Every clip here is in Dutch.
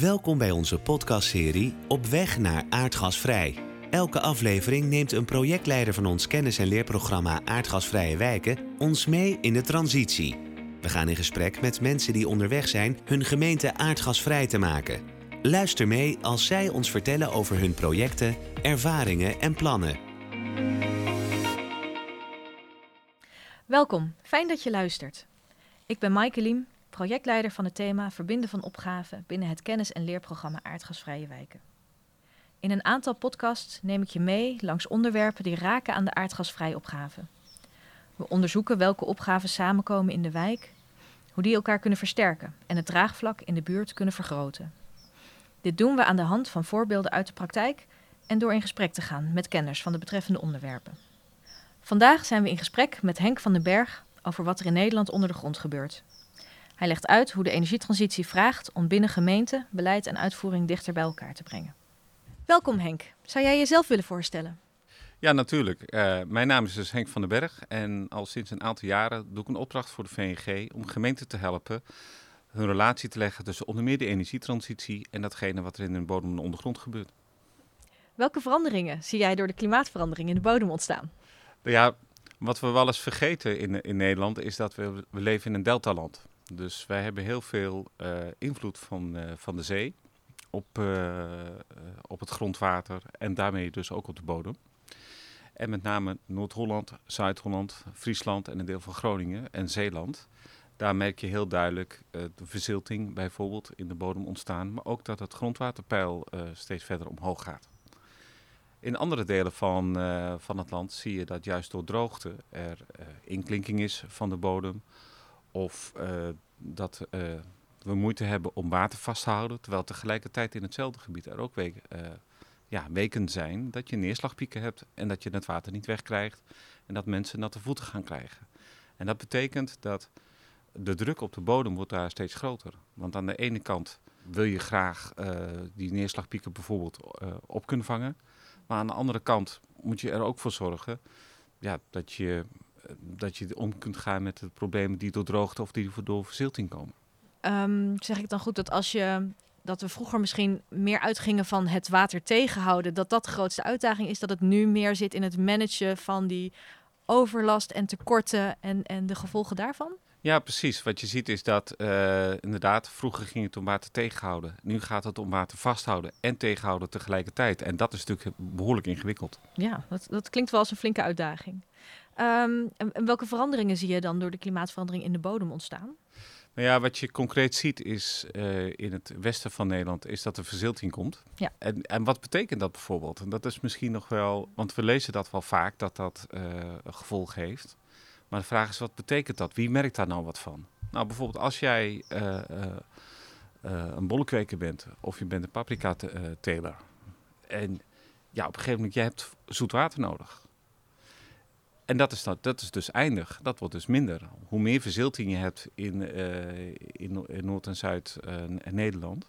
Welkom bij onze podcastserie Op weg naar aardgasvrij. Elke aflevering neemt een projectleider van ons kennis- en leerprogramma Aardgasvrije Wijken ons mee in de transitie. We gaan in gesprek met mensen die onderweg zijn hun gemeente aardgasvrij te maken. Luister mee als zij ons vertellen over hun projecten, ervaringen en plannen. Welkom, fijn dat je luistert. Ik ben Maaike Liem, projectleider van het thema Verbinden van opgaven binnen het kennis- en leerprogramma Aardgasvrije Wijken. In een aantal podcasts neem ik je mee langs onderwerpen die raken aan de aardgasvrije opgave. We onderzoeken welke opgaven samenkomen in de wijk, hoe die elkaar kunnen versterken en het draagvlak in de buurt kunnen vergroten. Dit doen we aan de hand van voorbeelden uit de praktijk en door in gesprek te gaan met kenners van de betreffende onderwerpen. Vandaag zijn we in gesprek met Henk van den Berg over wat er in Nederland onder de grond gebeurt. Hij legt uit hoe de energietransitie vraagt om binnen gemeente beleid en uitvoering dichter bij elkaar te brengen. Welkom Henk. Zou jij jezelf willen voorstellen? Ja, natuurlijk. Eh, mijn naam is dus Henk van den Berg en al sinds een aantal jaren doe ik een opdracht voor de VNG om gemeenten te helpen hun relatie te leggen tussen onder meer de energietransitie en datgene wat er in de bodem en de ondergrond gebeurt. Welke veranderingen zie jij door de klimaatverandering in de bodem ontstaan? Ja, wat we wel eens vergeten in, in Nederland is dat we, we leven in een deltaland. Dus wij hebben heel veel uh, invloed van, uh, van de zee op, uh, op het grondwater en daarmee dus ook op de bodem. En met name Noord-Holland, Zuid-Holland, Friesland en een deel van Groningen en Zeeland. Daar merk je heel duidelijk de verzilting bijvoorbeeld in de bodem ontstaan, maar ook dat het grondwaterpeil steeds verder omhoog gaat. In andere delen van, van het land zie je dat juist door droogte er inklinking is van de bodem. Of uh, dat we moeite hebben om water vast te houden. Terwijl tegelijkertijd in hetzelfde gebied er ook weken, ja, weken zijn dat je neerslagpieken hebt. En dat je het water niet wegkrijgt. En dat mensen natte voeten gaan krijgen. En dat betekent dat de druk op de bodem wordt daar steeds groter. Want aan de ene kant wil je graag die neerslagpieken bijvoorbeeld op kunnen vangen. Maar aan de andere kant moet je er ook voor zorgen ja, dat, je, dat je om kunt gaan met de problemen die door droogte of die door verzilting komen. Um, zeg ik dan goed dat als je dat we vroeger misschien meer uitgingen van het water tegenhouden, dat dat de grootste uitdaging is, dat het nu meer zit in het managen van die overlast en tekorten en, en de gevolgen daarvan? Ja, precies. Wat je ziet is dat uh, inderdaad, vroeger ging het om water tegenhouden. Nu gaat het om water vasthouden en tegenhouden tegelijkertijd. En dat is natuurlijk behoorlijk ingewikkeld. Ja, dat, dat klinkt wel als een flinke uitdaging. Um, en, en welke veranderingen zie je dan door de klimaatverandering in de bodem ontstaan? Nou ja, wat je concreet ziet is uh, in het westen van Nederland is dat er verzilting komt. Ja. En, en wat betekent dat bijvoorbeeld? En dat is misschien nog wel, want we lezen dat wel vaak, dat dat uh, een gevolg heeft. Maar de vraag is, wat betekent dat? Wie merkt daar nou wat van? Nou, bijvoorbeeld als jij uh, een bollenkweker bent of je bent een paprika-teler. En ja, op een gegeven moment, jij hebt zoet water nodig. En dat is, dat, dat is dus eindig. Dat wordt dus minder. Hoe meer verzilting je hebt in, in, in Noord- en Zuid-Nederland,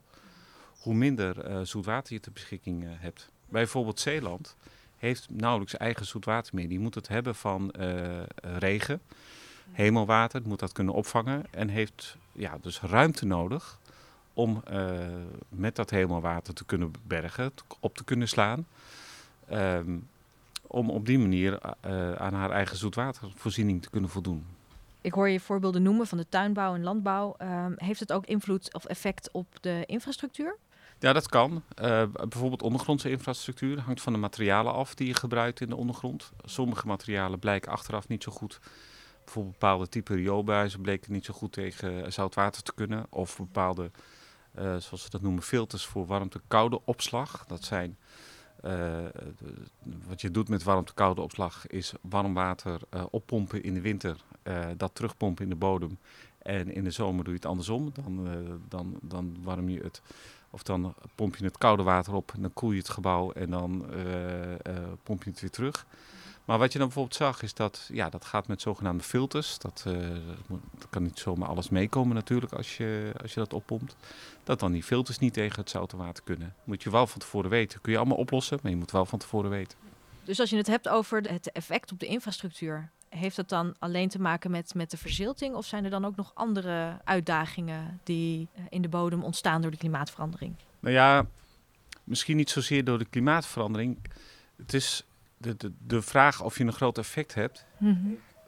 hoe minder zoet water je ter beschikking hebt. Bijvoorbeeld Zeeland heeft nauwelijks eigen zoet water meer. Die moet het hebben van regen, hemelwater, moet dat kunnen opvangen en heeft ja, dus ruimte nodig om met dat hemelwater te kunnen bergen, op te kunnen slaan. Um, om op die manier uh, aan haar eigen zoetwatervoorziening te kunnen voldoen. Ik hoor je voorbeelden noemen van de tuinbouw en landbouw. Um, heeft het ook invloed of effect op de infrastructuur? Ja, dat kan. Uh, bijvoorbeeld ondergrondse infrastructuur hangt van de materialen af die je gebruikt in de ondergrond. Sommige materialen blijken achteraf niet zo goed. Bijvoorbeeld bepaalde type rioolbuizen bleken niet zo goed tegen zout water te kunnen. Of bepaalde, zoals ze dat noemen, filters voor warmte-koude opslag. Dat zijn, wat je doet met warmte-koude opslag is warm water oppompen in de winter. dat terugpompen in de bodem. En in de zomer doe je het andersom. Dan, dan, dan warm je het of dan pomp je het koude water op en dan koel je het gebouw en dan pomp je het weer terug. Maar wat je dan bijvoorbeeld zag is dat ja, dat gaat met zogenaamde filters. Dat, uh, dat kan niet zomaar alles meekomen natuurlijk als je, als je dat oppompt. Dat dan die filters niet tegen het zoute water kunnen. Moet je wel van tevoren weten. Kun je allemaal oplossen, maar je moet wel van tevoren weten. Dus als je het hebt over het effect op de infrastructuur, heeft dat dan alleen te maken met, met de verzilting? Of zijn er dan ook nog andere uitdagingen die eh, in de bodem ontstaan door de klimaatverandering? Nou ja, misschien niet zozeer door de klimaatverandering. Het is de, de, de vraag of je een groot effect hebt,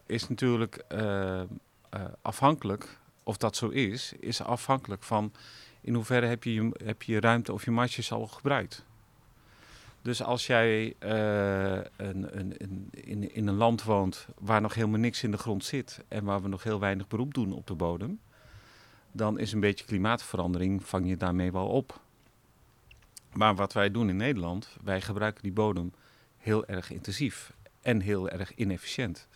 is natuurlijk uh, uh, afhankelijk, of dat zo is, is afhankelijk van in hoeverre heb je je, heb je, je ruimte of je matjes al gebruikt. Dus als jij uh, een, een, een, in, in een land woont waar nog helemaal niks in de grond zit en waar we nog heel weinig beroep doen op de bodem, dan is een beetje klimaatverandering, vang je daarmee wel op. Maar wat wij doen in Nederland, wij gebruiken die bodem heel erg intensief en heel erg inefficiënt.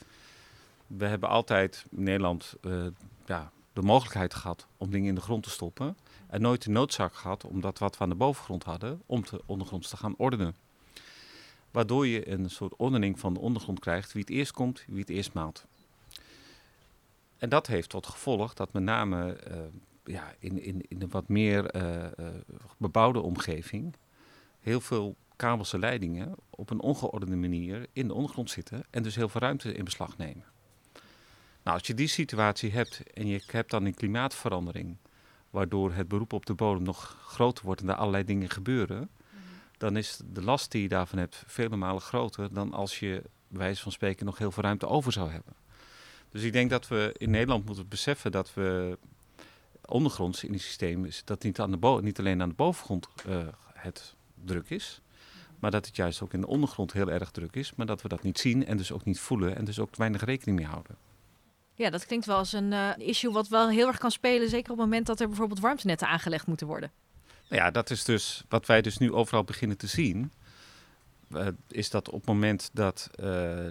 We hebben altijd in Nederland uh, ja, de mogelijkheid gehad om dingen in de grond te stoppen. En nooit de noodzaak gehad, omdat wat we aan de bovengrond hadden, om de ondergronds te gaan ordenen. Waardoor je een soort ordening van de ondergrond krijgt, wie het eerst komt, wie het eerst maalt. En dat heeft tot gevolg dat met name uh, ja, in, in, in wat meer uh, bebouwde omgeving heel veel kabels en leidingen op een ongeordende manier in de ondergrond zitten en dus heel veel ruimte in beslag nemen. Nou, als je die situatie hebt en je hebt dan een klimaatverandering, waardoor het beroep op de bodem nog groter wordt en er allerlei dingen gebeuren, dan is de last die je daarvan hebt vele malen groter dan als je, bij wijze van spreken, nog heel veel ruimte over zou hebben. Dus ik denk dat we in Nederland moeten beseffen dat we ondergronds in die systeem dat niet, aan de niet alleen aan de bovengrond uh, het druk is, maar dat het juist ook in de ondergrond heel erg druk is, maar dat we dat niet zien en dus ook niet voelen en dus ook weinig rekening mee houden. Ja, dat klinkt wel als een uh, issue wat wel heel erg kan spelen, zeker op het moment dat er bijvoorbeeld warmtenetten aangelegd moeten worden. Nou ja, dat is dus wat wij dus nu overal beginnen te zien. Uh, is dat op het moment dat, uh,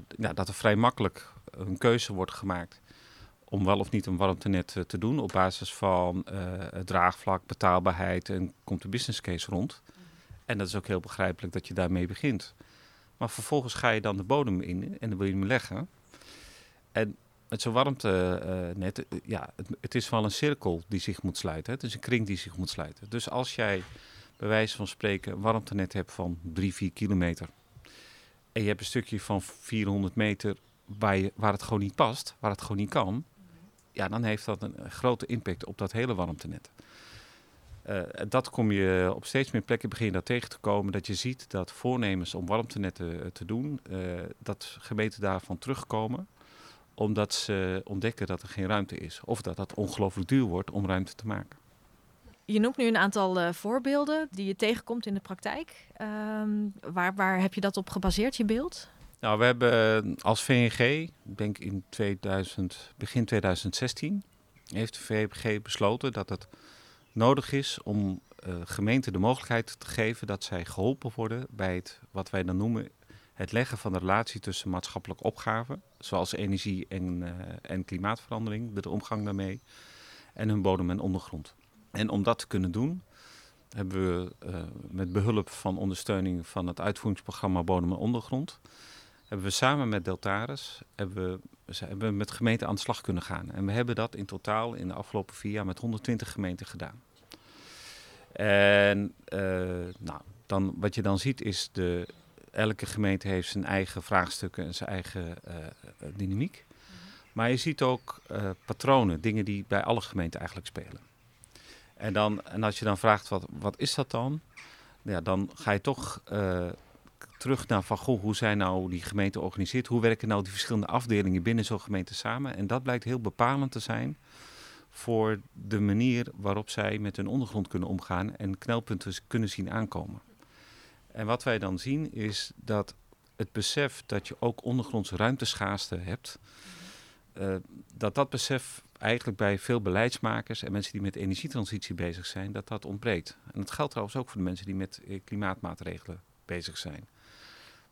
ja, dat er vrij makkelijk een keuze wordt gemaakt om wel of niet een warmtenet te doen op basis van draagvlak, betaalbaarheid en komt de business case rond. En dat is ook heel begrijpelijk dat je daarmee begint. Maar vervolgens ga je dan de bodem in en dan wil je hem leggen. En met zo'n warmtenet, uh, ja, het, het, is wel een cirkel die zich moet sluiten. Het is een kring die zich moet sluiten. Dus als jij bij wijze van spreken een warmtenet hebt van 3, 4 kilometer. En je hebt een stukje van 400 meter waar, je, waar het gewoon niet past, waar het gewoon niet kan. Ja, dan heeft dat een grote impact op dat hele warmtenet. Uh, dat kom je op steeds meer plekken begin je dat tegen te komen. Dat je ziet dat voornemens om warmtenetten te doen, uh, dat gemeenten daarvan terugkomen omdat ze ontdekken dat er geen ruimte is. Of dat het ongelooflijk duur wordt om ruimte te maken. Je noemt nu een aantal uh, voorbeelden die je tegenkomt in de praktijk. Um, waar, waar heb je dat op gebaseerd, je beeld? Nou, we hebben als VNG, denk in 2000, begin 2016, heeft de VNG besloten dat het nodig is om uh, gemeenten de mogelijkheid te geven dat zij geholpen worden bij het wat wij dan noemen het leggen van de relatie tussen maatschappelijke opgaven, zoals energie en, uh, en klimaatverandering, de omgang daarmee, en hun bodem en ondergrond. En om dat te kunnen doen, hebben we uh, met behulp van ondersteuning van het uitvoeringsprogramma Bodem en Ondergrond, hebben we samen met Deltaris hebben we, met gemeenten aan de slag kunnen gaan. En we hebben dat in totaal in de afgelopen vier jaar met 120 gemeenten gedaan. En uh, nou, dan, wat je dan ziet is de elke gemeente heeft zijn eigen vraagstukken en zijn eigen uh, dynamiek. Maar je ziet ook uh, patronen, dingen die bij alle gemeenten eigenlijk spelen. En, dan, en als je dan vraagt, wat, wat is dat dan? Ja, dan ga je toch terug naar van, goh, hoe zijn nou die gemeenten georganiseerd? Hoe werken nou die verschillende afdelingen binnen zo'n gemeente samen? En dat blijkt heel bepalend te zijn voor de manier waarop zij met hun ondergrond kunnen omgaan en knelpunten kunnen zien aankomen. En wat wij dan zien is dat het besef dat je ook ondergrondse ruimteschaarste hebt, uh, dat dat besef eigenlijk bij veel beleidsmakers en mensen die met energietransitie bezig zijn, dat dat ontbreekt. En dat geldt trouwens ook voor de mensen die met eh, klimaatmaatregelen bezig zijn.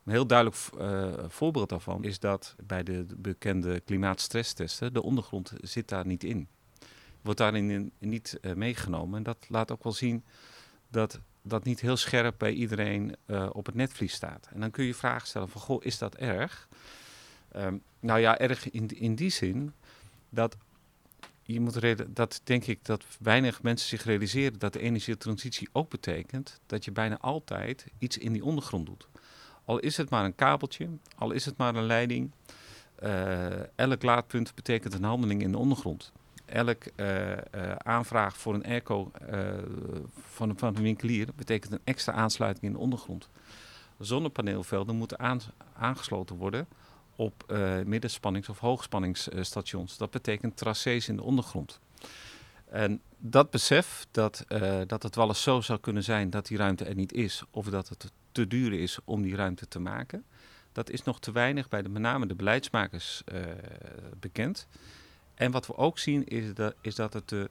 Een heel duidelijk uh, voorbeeld daarvan is dat bij de bekende klimaatstresstesten de ondergrond zit daar niet in. Wordt daarin in, niet uh, meegenomen. En dat laat ook wel zien dat dat niet heel scherp bij iedereen uh, op het netvlies staat. En dan kun je vragen stellen van, goh, is dat erg? Um, nou ja, erg in, in die zin dat je moet dat denk ik dat weinig mensen zich realiseren dat de energietransitie ook betekent dat je bijna altijd iets in die ondergrond doet. Al is het maar een kabeltje, al is het maar een leiding, elk laadpunt betekent een handeling in de ondergrond. Elk aanvraag voor een airco van, van, een winkelier betekent een extra aansluiting in de ondergrond. Zonnepaneelvelden moeten aangesloten worden op middenspannings- of hoogspanningsstations. Dat betekent tracés in de ondergrond. En dat besef dat, dat het wel eens zo zou kunnen zijn dat die ruimte er niet is, of dat het te duur is om die ruimte te maken, dat is nog te weinig bij de, met name de beleidsmakers uh, bekend. En wat we ook zien is dat, is dat het de,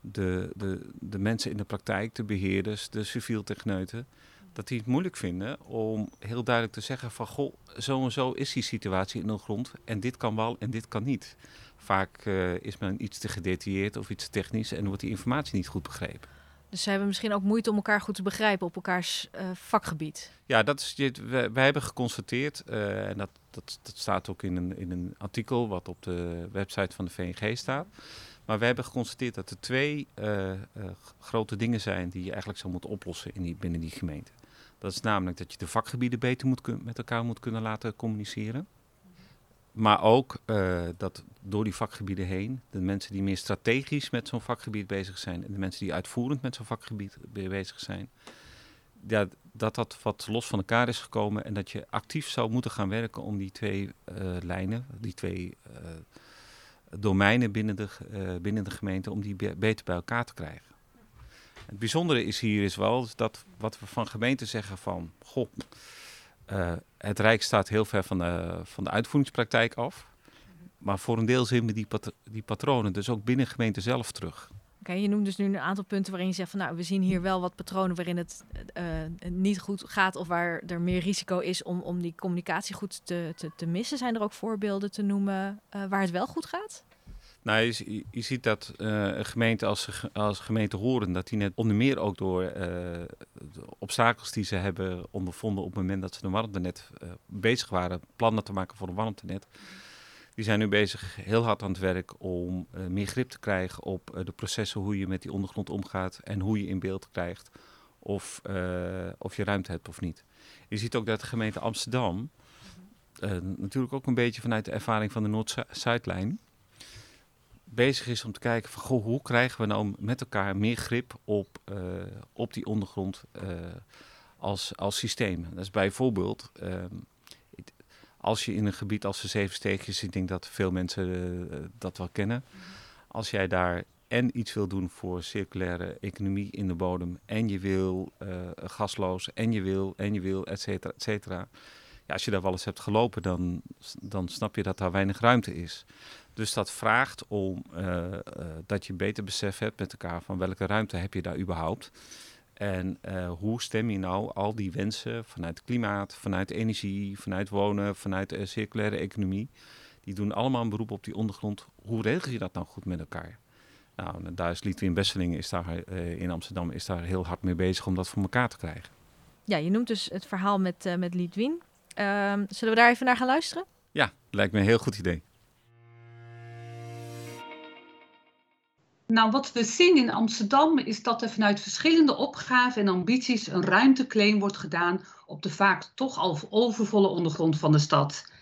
de, de, de mensen in de praktijk, de beheerders, de civiel techneuten, dat die het moeilijk vinden om heel duidelijk te zeggen van goh, zo en zo is die situatie in de grond en dit kan wel en dit kan niet. Vaak uh, is men iets te gedetailleerd of iets technisch en wordt die informatie niet goed begrepen. Dus ze hebben misschien ook moeite om elkaar goed te begrijpen op elkaars uh, vakgebied. Ja, dat is, wij hebben geconstateerd, uh, en dat, dat, dat staat ook in een, in een artikel wat op de website van de VNG staat. Maar we hebben geconstateerd dat er twee grote dingen zijn die je eigenlijk zou moeten oplossen in die, binnen die gemeente. Dat is namelijk dat je de vakgebieden beter moet, met elkaar moet kunnen laten communiceren. Maar ook uh, dat door die vakgebieden heen, de mensen die meer strategisch met zo'n vakgebied bezig zijn en de mensen die uitvoerend met zo'n vakgebied bezig zijn, ja, dat dat wat los van elkaar is gekomen en dat je actief zou moeten gaan werken om die twee uh, lijnen, die twee uh, domeinen binnen de, binnen de gemeente, om die be beter bij elkaar te krijgen. Het bijzondere is hier is wel dat wat we van gemeenten zeggen van, goh, uh, het Rijk staat heel ver van de, van de uitvoeringspraktijk af. Maar voor een deel zien we die, die patronen dus ook binnen gemeente zelf terug. Oké, je noemt dus nu een aantal punten waarin je zegt van nou, we zien hier wel wat patronen waarin het uh, niet goed gaat of waar er meer risico is om, om die communicatie goed te, te, te missen. Zijn er ook voorbeelden te noemen uh, waar het wel goed gaat? Nou, je, ziet dat uh, een gemeente als, als gemeente Horen, dat die net onder meer ook door uh, de obstakels die ze hebben ondervonden op het moment dat ze een warmtenet uh, bezig waren, plannen te maken voor een warmtenet. Die zijn nu bezig heel hard aan het werk om meer grip te krijgen op de processen, hoe je met die ondergrond omgaat en hoe je in beeld krijgt of, of je ruimte hebt of niet. Je ziet ook dat de gemeente Amsterdam, natuurlijk ook een beetje vanuit de ervaring van de Noord-Zuidlijn, bezig is om te kijken van goh, hoe krijgen we nou met elkaar meer grip op, uh, op die ondergrond uh, als, als systeem. Dat is bijvoorbeeld, uh, als je in een gebied als de Zeven Steegjes, ik denk dat veel mensen uh, dat wel kennen, als jij daar en iets wil doen voor circulaire economie in de bodem, en je wil gasloos, en je wil, en je wil, et cetera, et cetera. Ja, als je daar wel eens hebt gelopen, dan, dan snap je dat daar weinig ruimte is. Dus dat vraagt om uh, uh, dat je beter besef hebt met elkaar van welke ruimte heb je daar überhaupt. En uh, hoe stem je nou al die wensen vanuit klimaat, vanuit energie, vanuit wonen, vanuit de circulaire economie. Die doen allemaal een beroep op die ondergrond. Hoe regel je dat nou goed met elkaar? Nou, daar is Liedwin Besseling is daar, in Amsterdam is daar heel hard mee bezig om dat voor elkaar te krijgen. Ja, je noemt dus het verhaal met, met Liedwin. Ehm, zullen we daar even naar gaan luisteren? Ja, lijkt me een heel goed idee. Nou, wat we zien in Amsterdam is dat er vanuit verschillende opgaven en ambities een ruimteclaim wordt gedaan op de vaak toch al overvolle ondergrond van de stad.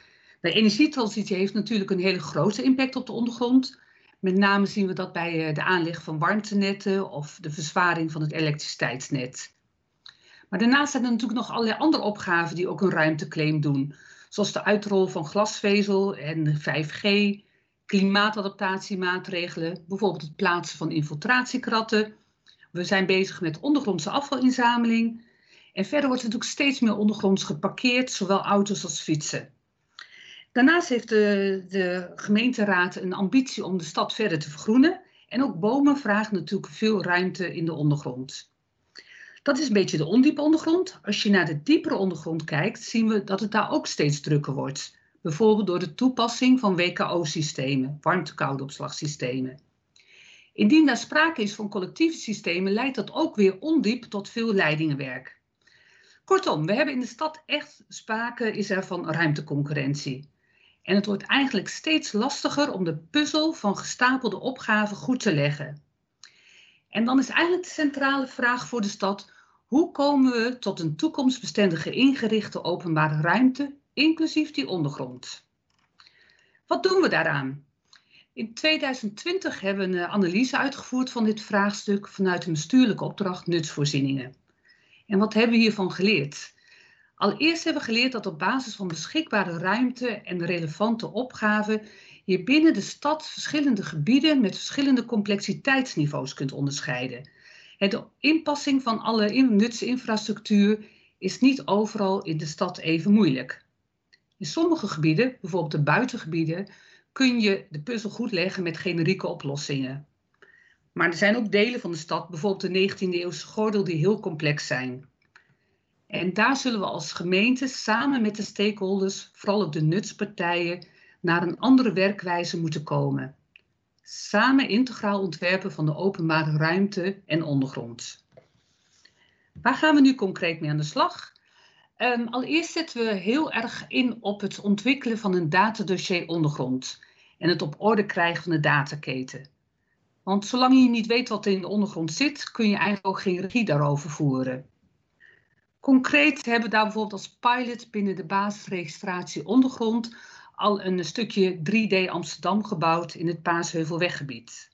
De energietransitie heeft natuurlijk een hele grote impact op de ondergrond. Met name zien we dat bij eh, de aanleg van warmtenetten of de verzwaring van het elektriciteitsnet. Maar daarnaast zijn er natuurlijk nog allerlei andere opgaven die ook een ruimteclaim doen. Zoals de uitrol van glasvezel en 5G, klimaatadaptatiemaatregelen, bijvoorbeeld het plaatsen van infiltratiekratten. We zijn bezig met ondergrondse afvalinzameling. En verder wordt er natuurlijk steeds meer ondergronds geparkeerd, zowel auto's als fietsen. Daarnaast heeft de, de gemeenteraad een ambitie om de stad verder te vergroenen. En ook bomen vragen natuurlijk veel ruimte in de ondergrond. Dat is een beetje de ondiepe ondergrond. Als je naar de diepere ondergrond kijkt, zien we dat het daar ook steeds drukker wordt bijvoorbeeld door de toepassing van WKO-systemen, warmte-koude opslagsystemen. Indien daar sprake is van collectieve systemen, leidt dat ook weer ondiep tot veel leidingenwerk. Kortom, we hebben in de stad echt sprake is er van ruimteconcurrentie. En het wordt eigenlijk steeds lastiger om de puzzel van gestapelde opgaven goed te leggen. En dan is eigenlijk de centrale vraag voor de stad: hoe komen we tot een toekomstbestendige ingerichte openbare ruimte inclusief die ondergrond. Wat doen we daaraan? In 2020 hebben we een analyse uitgevoerd van dit vraagstuk vanuit een bestuurlijke opdracht nutsvoorzieningen. En wat hebben we hiervan geleerd? Allereerst hebben we geleerd dat op basis van beschikbare ruimte en relevante opgaven je binnen de stad verschillende gebieden met verschillende complexiteitsniveaus kunt onderscheiden. De inpassing van alle nutsinfrastructuur is niet overal in de stad even moeilijk. In sommige gebieden, bijvoorbeeld de buitengebieden, kun je de puzzel goed leggen met generieke oplossingen. Maar er zijn ook delen van de stad, bijvoorbeeld de 19e-eeuwse gordel, die heel complex zijn. En daar zullen we als gemeente samen met de stakeholders, vooral ook de nutspartijen, naar een andere werkwijze moeten komen. Samen integraal ontwerpen van de openbare ruimte en ondergrond. Waar gaan we nu concreet mee aan de slag? Um, allereerst zetten we heel erg in op het ontwikkelen van een datadossier ondergrond en het op orde krijgen van de dataketen. Want zolang je niet weet wat er in de ondergrond zit, kun je eigenlijk ook geen regie daarover voeren. Concreet hebben we daar bijvoorbeeld als pilot binnen de basisregistratie ondergrond al een stukje 3D Amsterdam gebouwd in het Paasheuvelweggebied.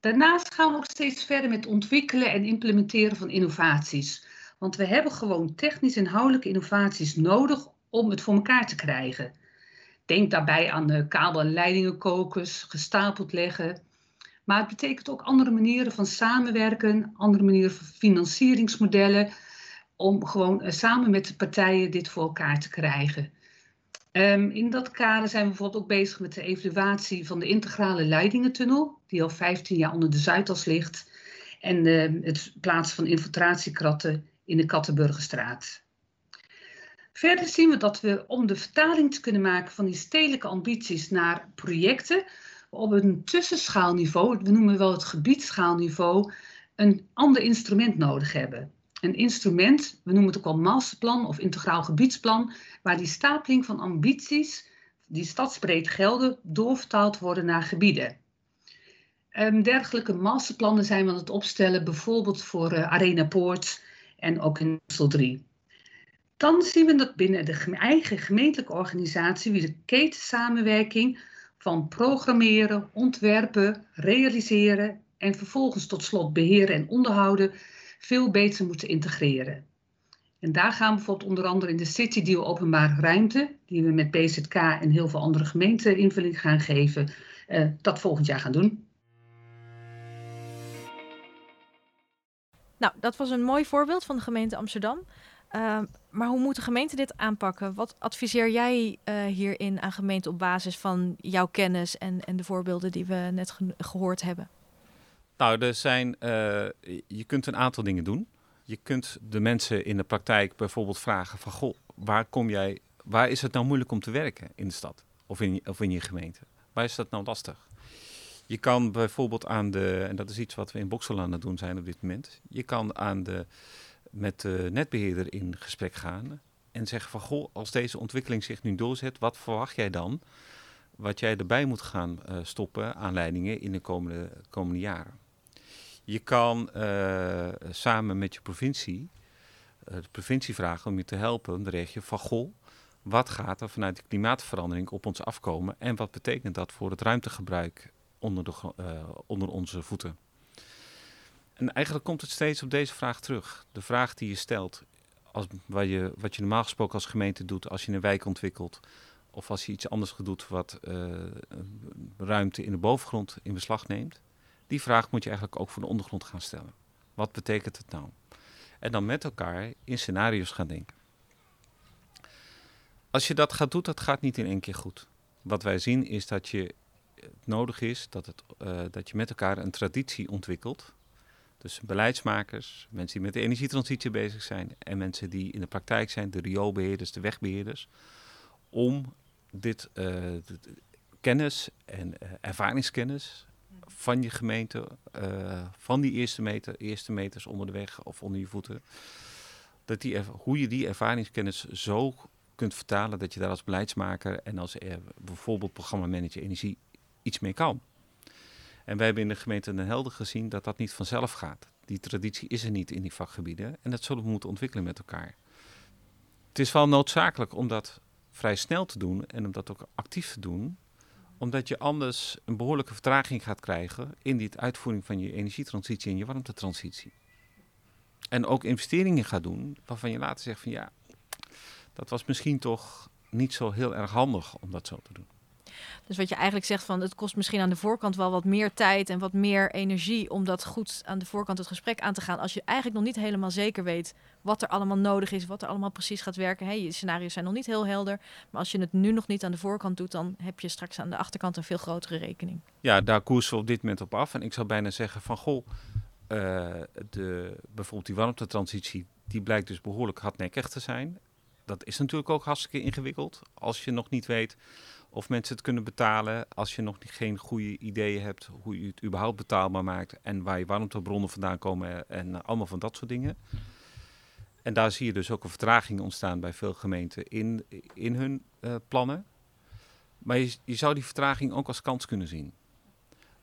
Daarnaast gaan we ook steeds verder met ontwikkelen en implementeren van innovaties. Want we hebben gewoon technisch inhoudelijke innovaties nodig om het voor elkaar te krijgen. Denk daarbij aan de kabel- en leidingenkokers, gestapeld leggen. Maar het betekent ook andere manieren van samenwerken, andere manieren van financieringsmodellen, om gewoon eh, samen met de partijen dit voor elkaar te krijgen. Um, in dat kader zijn we bijvoorbeeld ook bezig met de evaluatie van de integrale Leidingentunnel, die al 15 jaar onder de Zuidas ligt, en uh, het plaatsen van infiltratiekratten in de Kattenburgerstraat. Verder zien we dat we om de vertaling te kunnen maken van die stedelijke ambities naar projecten op een tussenschaalniveau, we noemen wel het gebiedschaalniveau, een ander instrument nodig hebben. Een instrument, we noemen het ook wel masterplan of integraal gebiedsplan, waar die stapeling van ambities die stadsbreed gelden, doorvertaald worden naar gebieden. Um, dergelijke masterplannen zijn we aan het opstellen, bijvoorbeeld voor uh, Arena Poort en ook in Brussel 3. Dan zien we dat binnen de eigen gemeentelijke organisatie weer de ketensamenwerking van programmeren, ontwerpen, realiseren en vervolgens tot slot beheren en onderhouden veel beter moeten integreren. En daar gaan we bijvoorbeeld onder andere in de City Deal openbare ruimte, die we met BZK en heel veel andere gemeenten invulling gaan geven, uh, dat volgend jaar gaan doen. Nou, dat was een mooi voorbeeld van de gemeente Amsterdam. Uh, maar hoe moet de gemeente dit aanpakken? Wat adviseer jij uh, hierin aan gemeenten op basis van jouw kennis en, en de voorbeelden die we net ge gehoord hebben? Nou, er zijn, uh, je kunt een aantal dingen doen. Je kunt de mensen in de praktijk bijvoorbeeld vragen van, goh, waar kom jij, waar is het nou moeilijk om te werken in de stad of in, of in je gemeente? Waar is dat nou lastig? Je kan bijvoorbeeld aan de, en dat is iets wat we in Boksel aan het doen zijn op dit moment, je kan aan de, met de netbeheerder in gesprek gaan en zeggen van, goh, als deze ontwikkeling zich nu doorzet, wat verwacht jij dan? Wat jij erbij moet gaan uh, stoppen aan leidingen in de komende, komende jaren. Je kan uh, samen met je provincie, uh, de provincie vragen om je te helpen, de regio, van goh, wat gaat er vanuit de klimaatverandering op ons afkomen en wat betekent dat voor het ruimtegebruik onder, de, uh, onder onze voeten? En eigenlijk komt het steeds op deze vraag terug. De vraag die je stelt, als, waar je, wat je normaal gesproken als gemeente doet als je een wijk ontwikkelt, of als je iets anders doet wat ruimte in de bovengrond in beslag neemt. Die vraag moet je eigenlijk ook voor de ondergrond gaan stellen. Wat betekent het nou? En dan met elkaar in scenario's gaan denken. Als je dat gaat doen, dat gaat niet in één keer goed. Wat wij zien is dat je nodig is dat, het, uh, dat je met elkaar een traditie ontwikkelt. Dus beleidsmakers, mensen die met de energietransitie bezig zijn en mensen die in de praktijk zijn, de rioolbeheerders, de wegbeheerders, om dit de kennis en uh, ervaringskennis van je gemeente, van die eerste, meter, eerste meters onder de weg of onder je voeten. Dat die, hoe je die ervaringskennis zo kunt vertalen dat je daar als beleidsmaker en als bijvoorbeeld programmamanager energie iets mee kan. En wij hebben in de gemeente Den Helder gezien dat dat niet vanzelf gaat. Die traditie is er niet in die vakgebieden en dat zullen we moeten ontwikkelen met elkaar. Het is wel noodzakelijk om dat vrij snel te doen en om dat ook actief te doen, omdat je anders een behoorlijke vertraging gaat krijgen in die uitvoering van je energietransitie en je warmtetransitie. En ook investeringen gaat doen waarvan je later zegt van ja, dat was misschien toch niet zo heel erg handig om dat zo te doen. Dus wat je eigenlijk zegt van het kost misschien aan de voorkant wel wat meer tijd en wat meer energie om dat goed aan de voorkant het gesprek aan te gaan. Als je eigenlijk nog niet helemaal zeker weet wat er allemaal nodig is, wat er allemaal precies gaat werken. Hey, je scenario's zijn nog niet heel helder. Maar als je het nu nog niet aan de voorkant doet, dan heb je straks aan de achterkant een veel grotere rekening. Ja, daar koersen we op dit moment op af. En ik zou bijna zeggen van goh, uh, de, bijvoorbeeld die warmtetransitie, die blijkt dus behoorlijk hardnekkig te zijn. Dat is natuurlijk ook hartstikke ingewikkeld. Als je nog niet weet of mensen het kunnen betalen als je nog geen goede ideeën hebt hoe je het überhaupt betaalbaar maakt en waar je warmtebronnen vandaan komen en allemaal van dat soort dingen. En daar zie je dus ook een vertraging ontstaan bij veel gemeenten in, in hun uh, plannen. Maar je, je zou die vertraging ook als kans kunnen zien.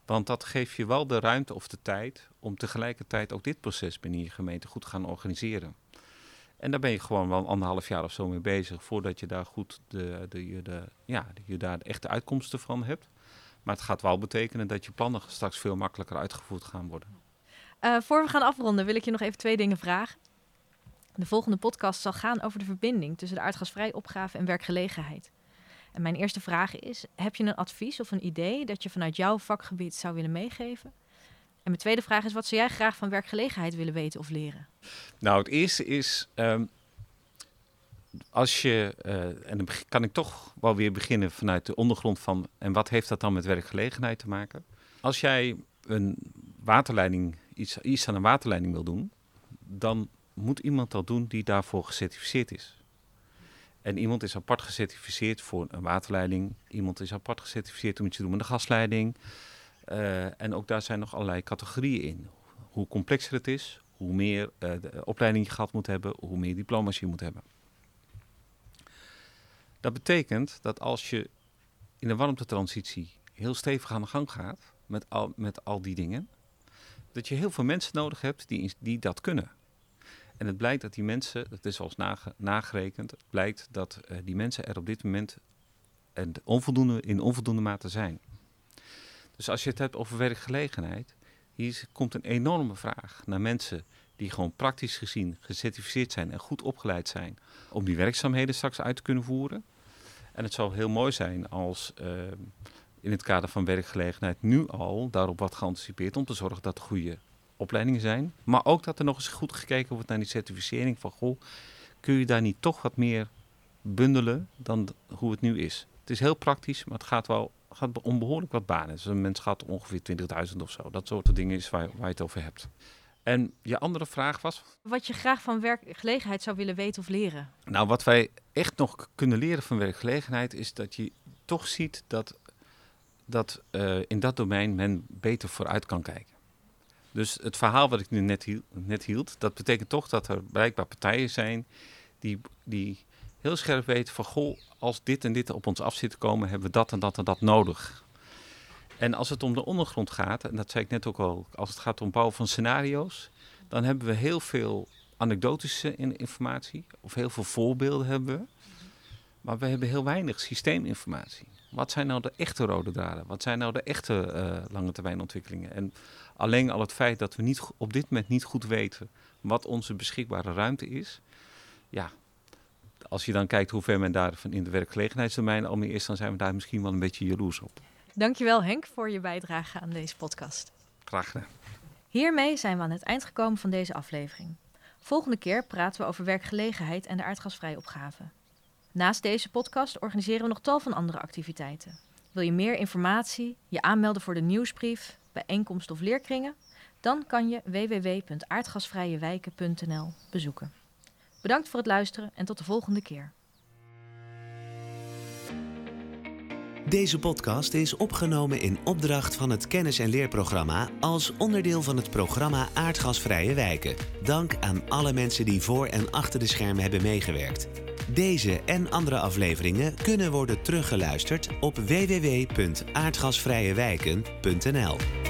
Want dat geeft je wel de ruimte of de tijd om tegelijkertijd ook dit proces binnen je gemeente goed gaan organiseren. En daar ben je gewoon wel anderhalf jaar of zo mee bezig voordat je daar goed de, de, de, ja, je daar de echte uitkomsten van hebt. Maar het gaat wel betekenen dat je plannen straks veel makkelijker uitgevoerd gaan worden. Uh, voor we gaan afronden wil ik je nog even twee dingen vragen. De volgende podcast zal gaan over de verbinding tussen de aardgasvrij opgave en werkgelegenheid. En mijn eerste vraag is: heb je een advies of een idee dat je vanuit jouw vakgebied zou willen meegeven? En mijn tweede vraag is: wat zou jij graag van werkgelegenheid willen weten of leren? Nou, het eerste is. Um, als je, uh, en dan kan ik toch wel weer beginnen vanuit de ondergrond van. En wat heeft dat dan met werkgelegenheid te maken? Als jij een waterleiding, iets, iets aan een waterleiding wil doen, dan moet iemand dat doen die daarvoor gecertificeerd is. En iemand is apart gecertificeerd voor een waterleiding. Iemand is apart gecertificeerd om iets te doen met een gasleiding. Uh, en ook daar zijn nog allerlei categorieën in. Hoe complexer het is, hoe meer de opleiding je gehad moet hebben, hoe meer diploma's je moet hebben. Dat betekent dat als je in een warmtetransitie heel stevig aan de gang gaat met al, met al die dingen, dat je heel veel mensen nodig hebt die, die dat kunnen. En het blijkt dat die mensen, dat is als nage, nagerekend, blijkt dat uh, die mensen er op dit moment en onvoldoende, in onvoldoende mate zijn. Dus als je het hebt over werkgelegenheid, hier komt een enorme vraag naar mensen die gewoon praktisch gezien gecertificeerd zijn en goed opgeleid zijn om die werkzaamheden straks uit te kunnen voeren. En het zou heel mooi zijn als uh, in het kader van werkgelegenheid nu al daarop wat geanticipeerd om te zorgen dat goede opleidingen zijn. Maar ook dat er nog eens goed gekeken wordt naar die certificering van goh, kun je daar niet toch wat meer bundelen dan hoe het nu is. Het is heel praktisch, maar het gaat wel gaat om behoorlijk wat banen. Dus een mens gaat ongeveer 20.000 of zo. Dat soort dingen is waar, waar je het over hebt. En je andere vraag was? Wat je graag van werkgelegenheid zou willen weten of leren. Nou, wat wij echt nog kunnen leren van werkgelegenheid is dat je toch ziet dat, dat uh, in dat domein men beter vooruit kan kijken. Dus het verhaal wat ik nu net hield, net hield, dat betekent toch dat er blijkbaar partijen zijn die, die heel scherp weten van goh, als dit en dit op ons af zit te komen, hebben we dat en dat en dat nodig. En als het om de ondergrond gaat, en dat zei ik net ook al, als het gaat om bouwen van scenario's, dan hebben we heel veel anekdotische informatie, of heel veel voorbeelden hebben we. Maar we hebben heel weinig systeeminformatie. Wat zijn nou de echte rode draden? Wat zijn nou de echte uh, lange termijn ontwikkelingen? En alleen al het feit dat we niet, op dit moment niet goed weten wat onze beschikbare ruimte is, ja, als je dan kijkt hoe ver men daar in de werkgelegenheidsdomein al mee is, dan zijn we daar misschien wel een beetje jaloers op. Dankjewel Henk voor je bijdrage aan deze podcast. Graag gedaan. Hiermee zijn we aan het eind gekomen van deze aflevering. Volgende keer praten we over werkgelegenheid en de aardgasvrije opgave. Naast deze podcast organiseren we nog tal van andere activiteiten. Wil je meer informatie, je aanmelden voor de nieuwsbrief, bijeenkomst of leerkringen? Dan kan je www.aardgasvrijewijken.nl bezoeken. Bedankt voor het luisteren en tot de volgende keer. Deze podcast is opgenomen in opdracht van het kennis- en leerprogramma als onderdeel van het programma Aardgasvrije Wijken. Dank aan alle mensen die voor en achter de schermen hebben meegewerkt. Deze en andere afleveringen kunnen worden teruggeluisterd op www.aardgasvrijewijken.nl.